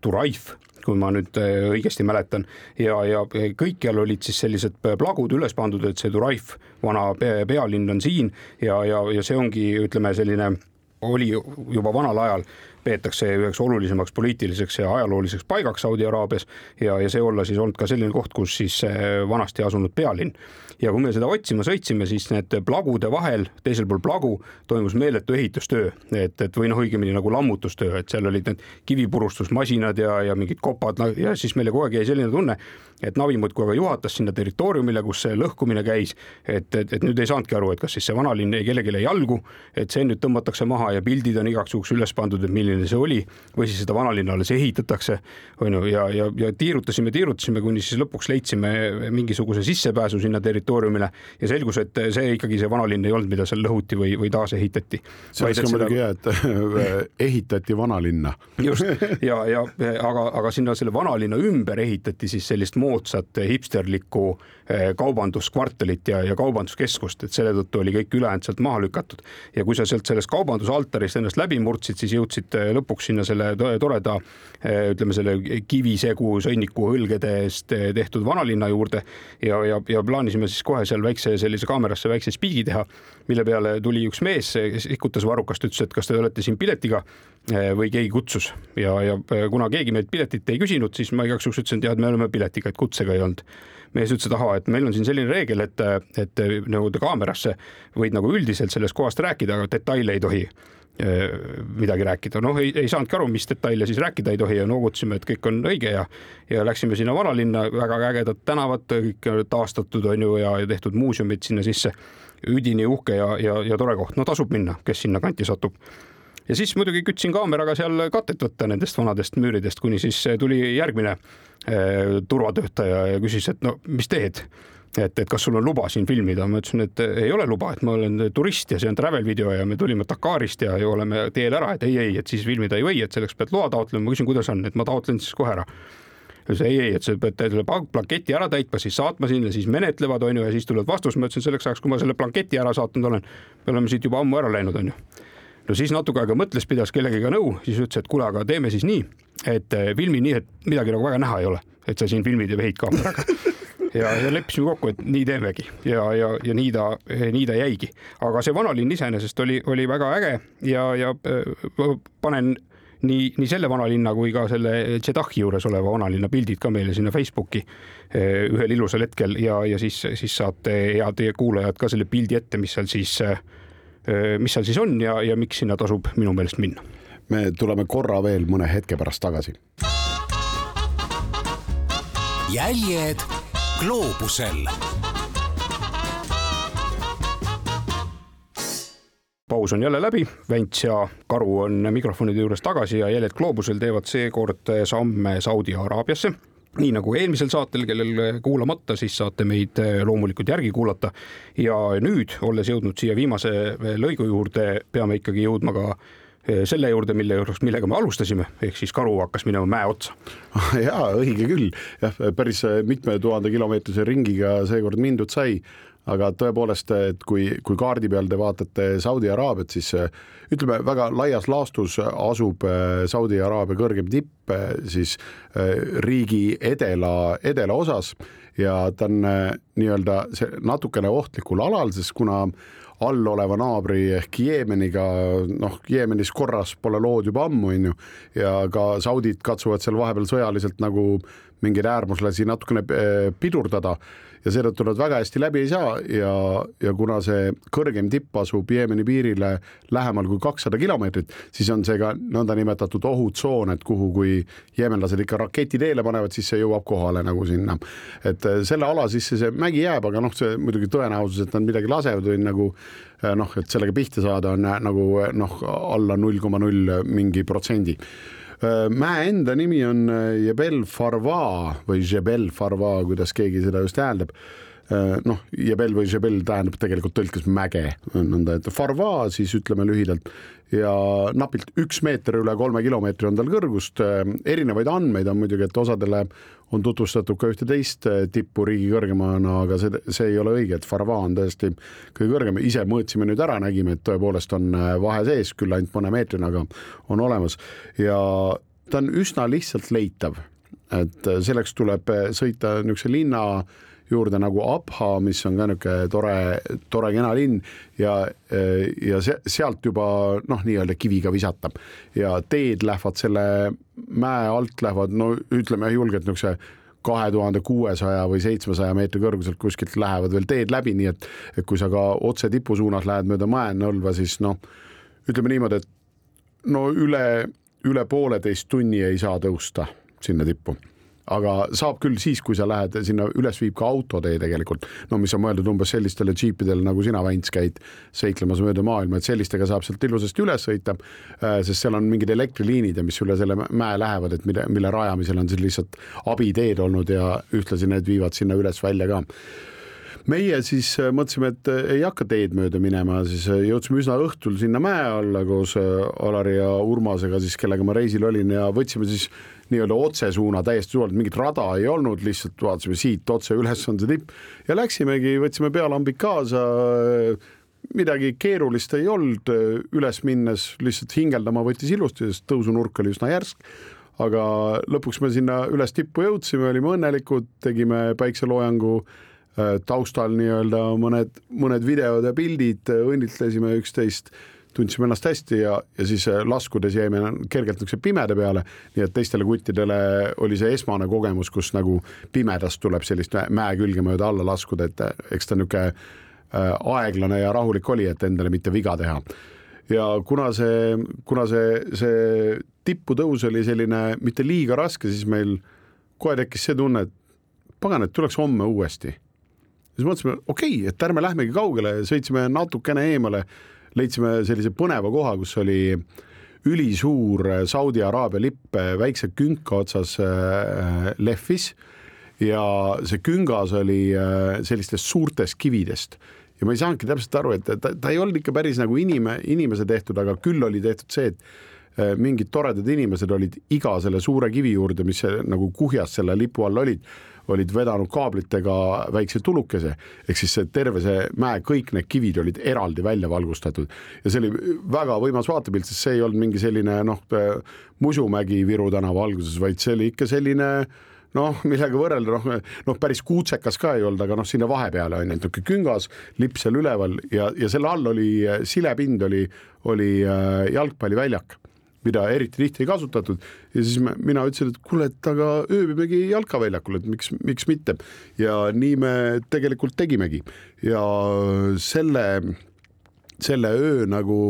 Turaif kui ma nüüd äh, õigesti mäletan. Ja, ja kõikjal olid siis sellised plagud üles pandud, et see Turaif, vana pealinn on siin ja, ja, ja see ongi, ütleme, selline oli juba vanal ajal peetakse üheks olulisemaks poliitiliseks ja ajalooliseks paigaks Saudi Araabias ja, ja see olla siis olnud ka selline koht, kus siis äh, vanasti asunud pealinn ja kui me seda otsima sõitsime, siis need plagude vahel, teisel pool plagu toimus meeletu ehitustöö, et, et või noh, õigemini nagu lammutustöö, et seal olid need kivipurustusmasinad ja, ja mingid kopad ja siis meile kogu aeg jäi selline tunne, et Navi muudkui aga juhatas sinna territooriumile, kus see lõhkumine käis, et, et, et nüüd ei saanudki aru, et kas siis see vanalinn jäi kellelegi jalgu, et see nüüd tõmmatakse maha ja pildid on igaks juhuks üles pandud, et milline see oli, või siis seda vanalinna alles ehitatakse, on ju, ja, ja, ja tiirutasime, tiirutasime, kuni siis lõpuks leidsime mingisuguse sissepääsu sinna territooriumile ja selgus, et see ikkagi see vanalinn ei olnud, mida seal lõhuti või, või taasehitati. see oleks ka muidugi hea, et *laughs* ehitati vanalinna. just *laughs* ja, ja aga, aga sinna selle vanalinna ümber ehitati siis sellist moodsat hipsterlikku eh, kaubanduskvartalit ja, ja kaubanduskeskust, et selle tõttu oli kõik ülejäänud sealt maha lükatud. ja kui sa sealt sellest kaubandusaltarist ennast läbi murdsid, siis jõudsid eh, lõpuks sinna selle toreda eh, ütleme, selle kivisegu sõnniku õlgede eest tehtud vanalinna juurde ja, ja, ja plaanisime siis kohe seal väikse sellise kaamerasse väikse spiigi teha, mille peale tuli üks mees, kes ikutas varrukast, ütles, et kas te olete siin piletiga või keegi kutsus ja, ja kuna keegi meilt piletit ei küsinud, siis ma igaks juhuks ütlesin, et jah, et me oleme piletiga, et kutsega ei olnud. mees ütles, et ahah, et meil on siin selline reegel, et, et nagu kaamerasse võid nagu üldiselt sellest kohast rääkida, aga detaile ei tohi midagi rääkida, noh, ei, ei saanudki aru, mis detaile siis rääkida ei tohi ja noogutasime, et kõik on õige ja ja läksime sinna vanalinna, väga ägedad tänavad, kõik taastatud on ju ja, ja tehtud muuseumid sinna sisse. üdini uhke ja, ja, ja tore koht, no tasub minna, kes sinna kanti satub. Ja siis muidugi kütsin kaameraga seal katet võtta nendest vanadest müüridest, kuni siis tuli järgmine eh, turvatöötaja ja küsis, et no mis teed et, et kas sul on luba siin filmida, ma ütlesin, et ei ole luba, et ma olen turist ja see on travel video ja me tulime Dakarist ja, oleme teel ära, et ei, ei, et siis filmida ei või, et selleks pead loa taotlema, ma küsin, kuidas on, et ma taotlen siis kohe ära. ütles ei, ei, et sa pead selle blanketi ära täitma, siis saatma sinna, siis menetlevad, on ju, ja siis tuleb vastus, ma ütlesin selleks ajaks, kui ma selle blanketi ära saatnud olen, me oleme siit juba ammu ära läinud, on ju. No siis natuke aega mõtles, pidas kellegiga nõu, siis ütles, et kuule, aga teeme siis nii, et eh, filmi nii, et midagi nagu väga näha ei ole, et sa siin filmid ja vehid kaameraga *laughs* ja, ja leppisime kokku, et nii teemegi ja, ja, ja nii ta, nii ta jäigi. aga see vanalinn iseenesest oli, oli väga äge ja, ja panen nii, nii selle vanalinna kui ka selle Jeddahi juures oleva vanalinna pildid ka meile sinna Facebooki ühel ilusal hetkel ja, ja siis, siis saate head kuulajad ka selle pildi ette, mis seal siis äh, mis seal siis on ja, ja miks sinna tasub minu meelest minna. me tuleme korra veel mõne hetke pärast tagasi. jäljed gloobusel. Paus on jälle läbi, Vents ja Karu on mikrofonide juures tagasi ja jäljed gloobusel teevad seekord samme Saudi Araabiasse nii nagu eelmisel saatel, kellel kuulamata, siis saate meid loomulikult järgi kuulata. ja nüüd, olles jõudnud siia viimase lõigu juurde, peame ikkagi jõudma ka selle juurde, mille juures, millega me alustasime, ehk siis karu hakkas minema mäe otsa. *laughs* ja õige küll, jah, päris mitme tuhande kilomeetrise ringiga seekord mindud sai aga tõepoolest, et kui, kui kaardi peal te vaatate Saudi Araabiat, siis äh, ütleme, väga laias laastus asub äh, Saudi Araabia kõrgem tipp äh, siis riigi edela, edela osas ja ta on nii-öelda see natukene ohtlikul alal, sest kuna all oleva naabri ehk Jeemeniga, noh, Jeemenis korras pole lood juba ammu, on ju, ja ka saudid katsuvad seal vahepeal sõjaliselt nagu mingeid äärmuslasi natukene pidurdada ja seetõttu nad väga hästi läbi ei saa ja, ja kuna see kõrgem tipp asub Jeemeni piirile lähemal kui kakssada kilomeetrit, siis on see ka nõndanimetatud ohutsoon, et kuhu, kui jeemenlased ikka raketi teele panevad, siis see jõuab kohale nagu sinna. et äh, selle ala sisse see mägi jääb, aga noh, see muidugi tõenäosus, et nad midagi lasevad või nagu äh, noh, et sellega pihta saada on äh, nagu noh, alla null koma null mingi protsendi mäe enda nimi on Jebel Farva või Jebel Farva, kuidas keegi seda just hääldab noh, Jebel või Jebel tähendab tegelikult tõlkes mäge, nõnda et Farva siis ütleme lühidalt. Ja napilt üks meeter üle kolme kilomeetri on tal kõrgust. erinevaid andmeid on muidugi, et osadele on tutvustatud ka ühte teist tippu riigi kõrgemana, aga see, see ei ole õige, et Farva on tõesti kõige kõrgem, ise mõõtsime nüüd ära, nägime, et tõepoolest on vahe sees, küll ainult mõne meetrine, aga on olemas. Ja ta on üsna lihtsalt leitav, et selleks tuleb sõita niisuguse linna juurde nagu Abha, mis on ka niisugune tore, tore kena linn. Ja, ja se, sealt juba noh, nii-öelda kiviga visata ja teed lähevad selle mäe alt lähevad, no ütleme julgelt niisuguse kahe tuhande kuuesaja või seitsmesaja meetri kõrguselt kuskilt lähevad veel teed läbi, nii et, et kui sa ka otse tipu suunas lähed mööda Mäe-Nõlva, siis noh, ütleme niimoodi, et no üle, üle pooleteist tunni ei saa tõusta sinna tippu aga saab küll siis, kui sa lähed sinna üles viib ka autotee tegelikult, no mis on mõeldud umbes sellistele džiipidele, nagu sina, Väints, käid seiklemas mööda maailma, et sellistega saab sealt ilusasti üles sõita, äh, sest seal on mingid elektriliinid ja mis üle selle mäe lähevad, et mille, mille rajamisel on siis lihtsalt abiteed olnud ja ühtlasi need viivad sinna üles-välja ka. Meie siis äh, mõtlesime, et äh, ei hakka teed mööda minema, siis jõudsime üsna õhtul sinna mäe alla koos Alari ja Urmasega siis, kellega ma reisil olin ja võtsime siis nii-öelda otsesuuna täiesti suvalt, mingit rada ei olnud, lihtsalt vaatasime siit otse üles on see tipp ja läksimegi, võtsime pealambid kaasa. midagi keerulist ei olnud, üles minnes lihtsalt hingeldama võttis ilusti, sest tõusunurk oli üsna järsk aga lõpuks me sinna üles tippu jõudsime, olime õnnelikud, tegime päikseloojangu taustal nii-öelda mõned, mõned videod ja pildid, õnnitlesime üksteist tundsime ennast hästi ja, ja siis äh, laskudes jäime kergelt niisuguse pimeda peale, nii et teistele kuttidele oli see esmane kogemus, kus nagu pimedast tuleb sellist mäe külge mööda alla laskuda, et äh, eks ta niisugune äh, aeglane ja rahulik oli, et endale mitte viga teha. ja kuna see, kuna see, see tipputõus oli selline mitte liiga raske, siis meil kohe tekkis see tunne, et pagan, et tuleks homme uuesti. siis mõtlesime, okei okay,, et ärme lähmegi kaugele, sõitsime natukene eemale leidsime sellise põneva koha, kus oli ülisuur Saudi Araabia lipp väikse künka otsas äh, lehvis. Ja see küngas oli äh, sellistest suurtest kividest. Ja ma ei saanudki täpselt aru, et ta, ta ei olnud ikka päris nagu inime, inimese tehtud, aga küll oli tehtud see, et äh, mingid toredad inimesed olid iga selle suure kivi juurde, mis nagu kuhjas selle lipu all olid olid vedanud kaablitega väikse tulukese, ehk siis see terve see mäe, kõik need kivid olid eraldi välja valgustatud. Ja see oli väga võimas vaatepilt, sest see ei olnud mingi selline noh, Musumägi Viru tänava alguses, vaid see oli ikka selline noh, millega võrrelda, noh, noh, päris kuutsekas ka ei olnud, aga noh, sinna vahepeale on ju, niisugune küngas lipp seal üleval ja, ja selle all oli silepind oli, oli äh, jalgpalliväljak mida eriti tihti ei kasutatud ja siis me, mina ütlesin, et kuule, et aga ööbimegi jalkaväljakul, et miks, miks mitte. ja nii me tegelikult tegimegi ja selle, selle öö nagu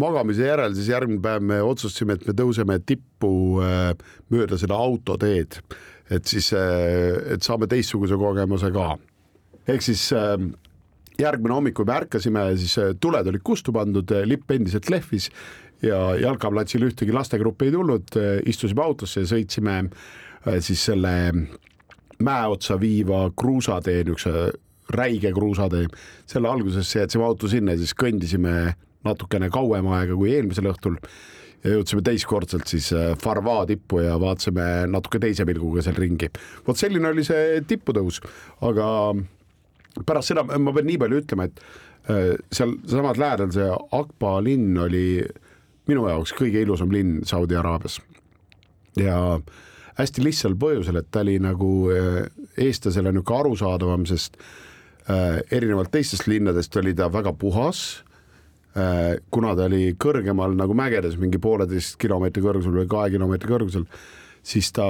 magamise järel siis järgmine päev me otsustasime, et me tõuseme tippu äh, mööda seda autoteed, et siis, äh, et saame teistsuguse kogemuse ka. ehk siis äh, järgmine hommik, kui me ärkasime, siis tuled olid kustu pandud, lipp endiselt lehvis ja jalkaplatsil ühtegi lastegruppi ei tulnud, istusime autosse ja sõitsime äh, siis selle mäe otsa viiva kruusatee, niisuguse räige kruusatee. selle algusesse jätsime auto sinna ja siis kõndisime natukene kauem aega kui eelmisel õhtul ja jõudsime teistkordselt siis äh, Farva tippu ja vaatasime natuke teise pilguga seal ringi. vot selline oli see tipputõus, aga pärast seda ma pean nii palju ütlema, et äh, seal samas lähedal see Akba linn oli minu jaoks kõige ilusam linn Saudi Araabias. ja hästi lihtsal põhjusel, et ta oli nagu eh, eestlasele niisugune arusaadavam, sest äh, erinevalt teistest linnadest oli ta väga puhas äh,. kuna ta oli kõrgemal nagu mägedes, mingi pooleteist kilomeetri kõrgusel või kahe kilomeetri kõrgusel, siis ta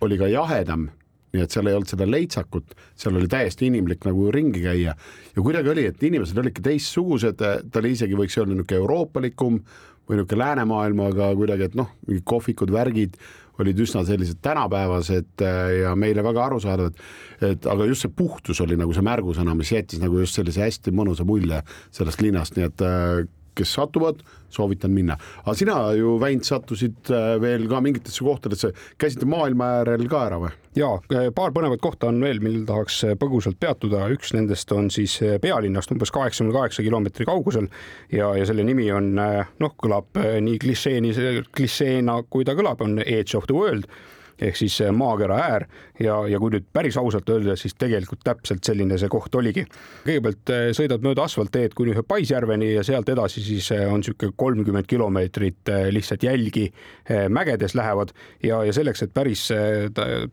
oli ka jahedam nii et seal ei olnud seda leitsakut, seal oli täiesti inimlik nagu ringi käia ja kuidagi oli, et inimesed olidki teistsugused, ta oli isegi võiks öelda niisugune euroopalikum või niisugune läänemaailmaga kuidagi, et noh, mingid kohvikud, värgid olid üsna sellised tänapäevased äh, ja meile väga arusaadavad. et aga just see puhtus oli nagu see märgusõna, mis jättis nagu just sellise hästi mõnusa mulje sellest linnast, nii et äh, kes satuvad, soovitan minna. aga sina ju, Väint, sattusid äh, veel ka mingitesse kohtadesse, käisite maailma äärel ka ära või? ja paar põnevat kohta on veel, millel tahaks põgusalt peatuda, üks nendest on siis pealinnast umbes kaheksakümne kaheksa kilomeetri kaugusel. Ja, ja selle nimi on noh, kõlab nii klišeeni, klišeena, kui ta kõlab, on Edge of the World. Ehk siis maakera äär ja, ja kui nüüd päris ausalt öelda, siis tegelikult täpselt selline see koht oligi. kõigepealt eh, sõidad mööda asfaltteed kuni ühe Paisjärveni ja sealt edasi siis eh, on niisugune kolmkümmend kilomeetrit eh, lihtsalt jälgi mägedes lähevad ja, ja selleks, et päris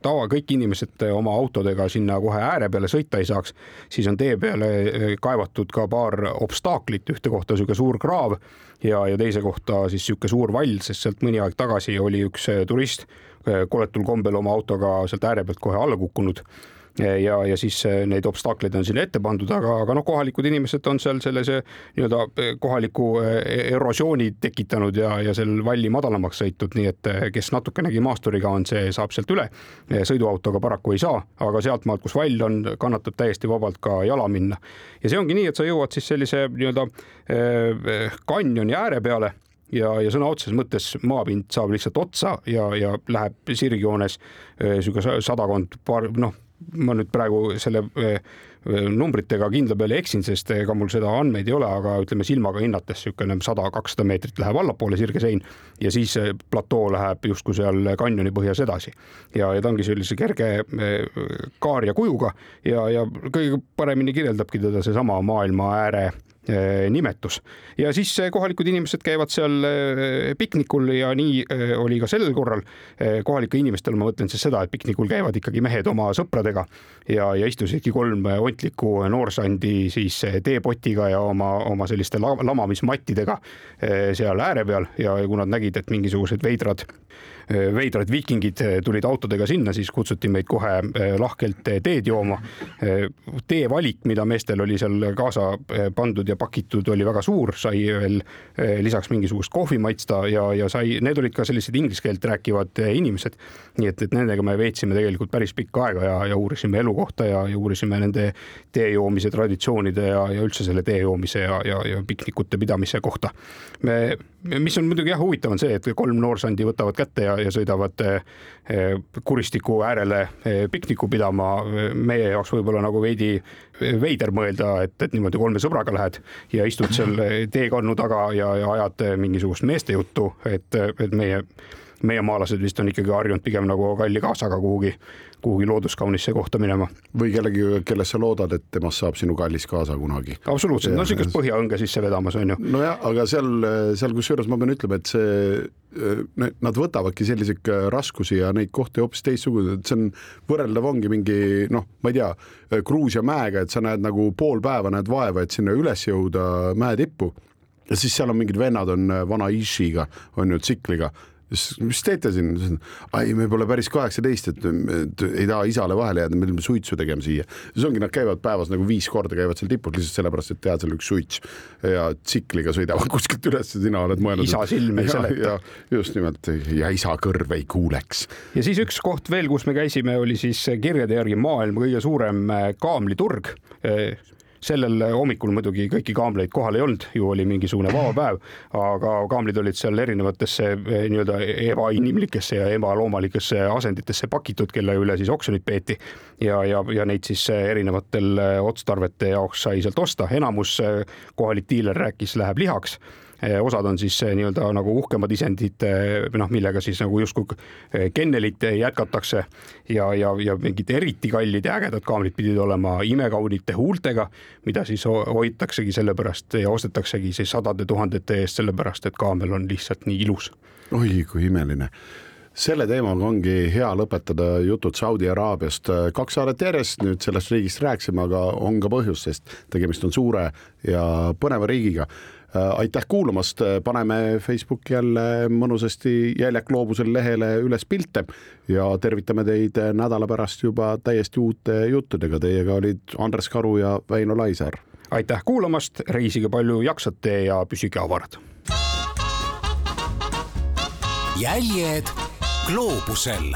tava, kõik inimesed oma autodega sinna kohe ääre peale sõita ei saaks, siis on tee peale kaevatud ka paar obstaaklit, ühte kohta niisugune suur kraav ja, ja teise kohta siis niisugune suur vall, sest sealt mõni aeg tagasi oli üks turist koletul kombel oma autoga sealt ääre pealt kohe alla kukkunud ja, ja siis eh, neid obstakleid on sinna ette pandud, aga, aga noh, kohalikud inimesed on seal sellise nii-öelda eh, kohaliku eh, erosiooni tekitanud ja, ja seal valli madalamaks sõitnud, nii et kes natukenegi maasturiga on, see saab sealt üle. sõiduautoga paraku ei saa, aga sealtmaalt, kus vall on, kannatab täiesti vabalt ka jala minna. ja see ongi nii, et sa jõuad siis sellise nii-öelda kanjoni ääre peale ja, ja sõna otseses mõttes maapind saab lihtsalt otsa ja, ja läheb sirgjoones niisugune sadakond, paar, noh, ma nüüd praegu selle numbritega kindla peale eksin, sest ega mul seda andmeid ei ole, aga ütleme silmaga hinnates niisugune sada, kakssada meetrit läheb allapoole sirge sein ja siis platoo läheb justkui seal kanjoni põhjas edasi. ja, ja ta ongi sellise kerge kaarja kujuga ja, ja kõige paremini kirjeldabki teda seesama maailma ääre Eh, nimetus ja siis eh, kohalikud inimesed käivad seal eh, piknikul ja nii oli ka sellel korral. kohalikel inimestel ma mõtlen siis seda, et piknikul käivad ikkagi mehed oma sõpradega ja, ja istusidki kolm ontlikku noorsandi siis teepotiga ja oma, oma selliste lamamismattidega seal ääre peal ja kui nad nägid, et mingisugused veidrad veidrad viikingid tulid autodega sinna, siis kutsuti meid kohe lahkelt teed jooma. tee valik, mida meestel oli seal kaasa pandud ja pakitud, oli väga suur, sai veel lisaks mingisugust kohvi maitsta ja, ja sai, need olid ka sellised inglise keelt rääkivad inimesed. nii et, et nendega me veetsime tegelikult päris pikka aega ja, ja uurisime elu kohta ja, ja uurisime nende tee joomise traditsioonide ja, ja üldse selle tee joomise ja, ja, ja piknikute pidamise kohta. me, mis on muidugi jah, huvitav on see, et kolm noorsandi võtavad kätte ja ja, sõidavad eh, kuristiku äärele eh, pikniku pidama. meie jaoks võib-olla nagu veidi veider mõelda, et, et niimoodi kolme sõbraga lähed ja istud *laughs* seal teekannu taga ja, ja ajad mingisugust meeste juttu, et, et meie meie maalased vist on ikkagi harjunud pigem nagu kalli kaasaga kuhugi, kuhugi looduskaunisse kohta minema. või kellegi, kellest sa loodad, et temast saab sinu kallis kaasa kunagi. absoluutselt, no niisugust põhjaõnge sisse vedamas on ju. nojah, aga seal, seal kusjuures ma pean ütlema, et see, nad võtavadki selliseid raskusi ja neid kohti hoopis teistsugune, et see on võrreldav ongi mingi noh, ma ei tea, Gruusia mäega, et sa näed nagu pool päeva näed vaeva, et sinna üles jõuda mäe tippu ja siis seal on mingid vennad on vana Ishiga, on ju tsikliga siis mis teete siin? ai, me pole päris kaheksateist, et, ei taha isale vahele jääda, me peame suitsu tegema siia. siis ongi, nad käivad päevas nagu viis korda käivad seal tipus lihtsalt sellepärast, et tead, seal üks suits ja tsikliga sõidavad *laughs* kuskilt üles ja sina oled mõelnud. isa silm ei *laughs* seleta. just nimelt ja isa kõrv ei kuuleks. ja siis üks koht veel, kus me käisime, oli siis kirjade järgi maailma kõige suurem kaamliturg sellel hommikul muidugi kõiki kaamleid kohal ei olnud, ju oli mingisugune vaba päev, aga kaamlid olid seal erinevatesse eh, nii-öelda ebainimlikesse ja ebaloomalikesse asenditesse pakitud, kelle üle siis oksjonit peeti. ja, ja, ja neid siis erinevatel otstarbete jaoks sai sealt osta, enamus eh, kohalik diiler rääkis, läheb lihaks Eh, osad on siis eh, nii-öelda nagu uhkemad isendid, eh, noh, millega siis nagu justkui kennelit jätkatakse ja, ja, ja mingid eriti kallid ja ägedad kaamlid pidid olema imekaunite huultega, mida siis hoitaksegi sellepärast ja ostetaksegi siis sadade tuhandete eest, sellepärast et kaamel on lihtsalt nii ilus. oi kui imeline selle teemaga ongi hea lõpetada jutud Saudi Araabiast. kaks saadet järjest nüüd sellest riigist rääkisime, aga on ka põhjust, sest tegemist on suure ja põneva riigiga aitäh kuulamast, paneme Facebooki jälle mõnusasti Jäljak Gloobusel lehele üles pilte ja tervitame teid nädala pärast juba täiesti uute juttudega. Teiega olid Andres Karu ja Väino Laisaar. aitäh kuulamast, reisige palju jaksate ja püsige avarad. jäljed gloobusel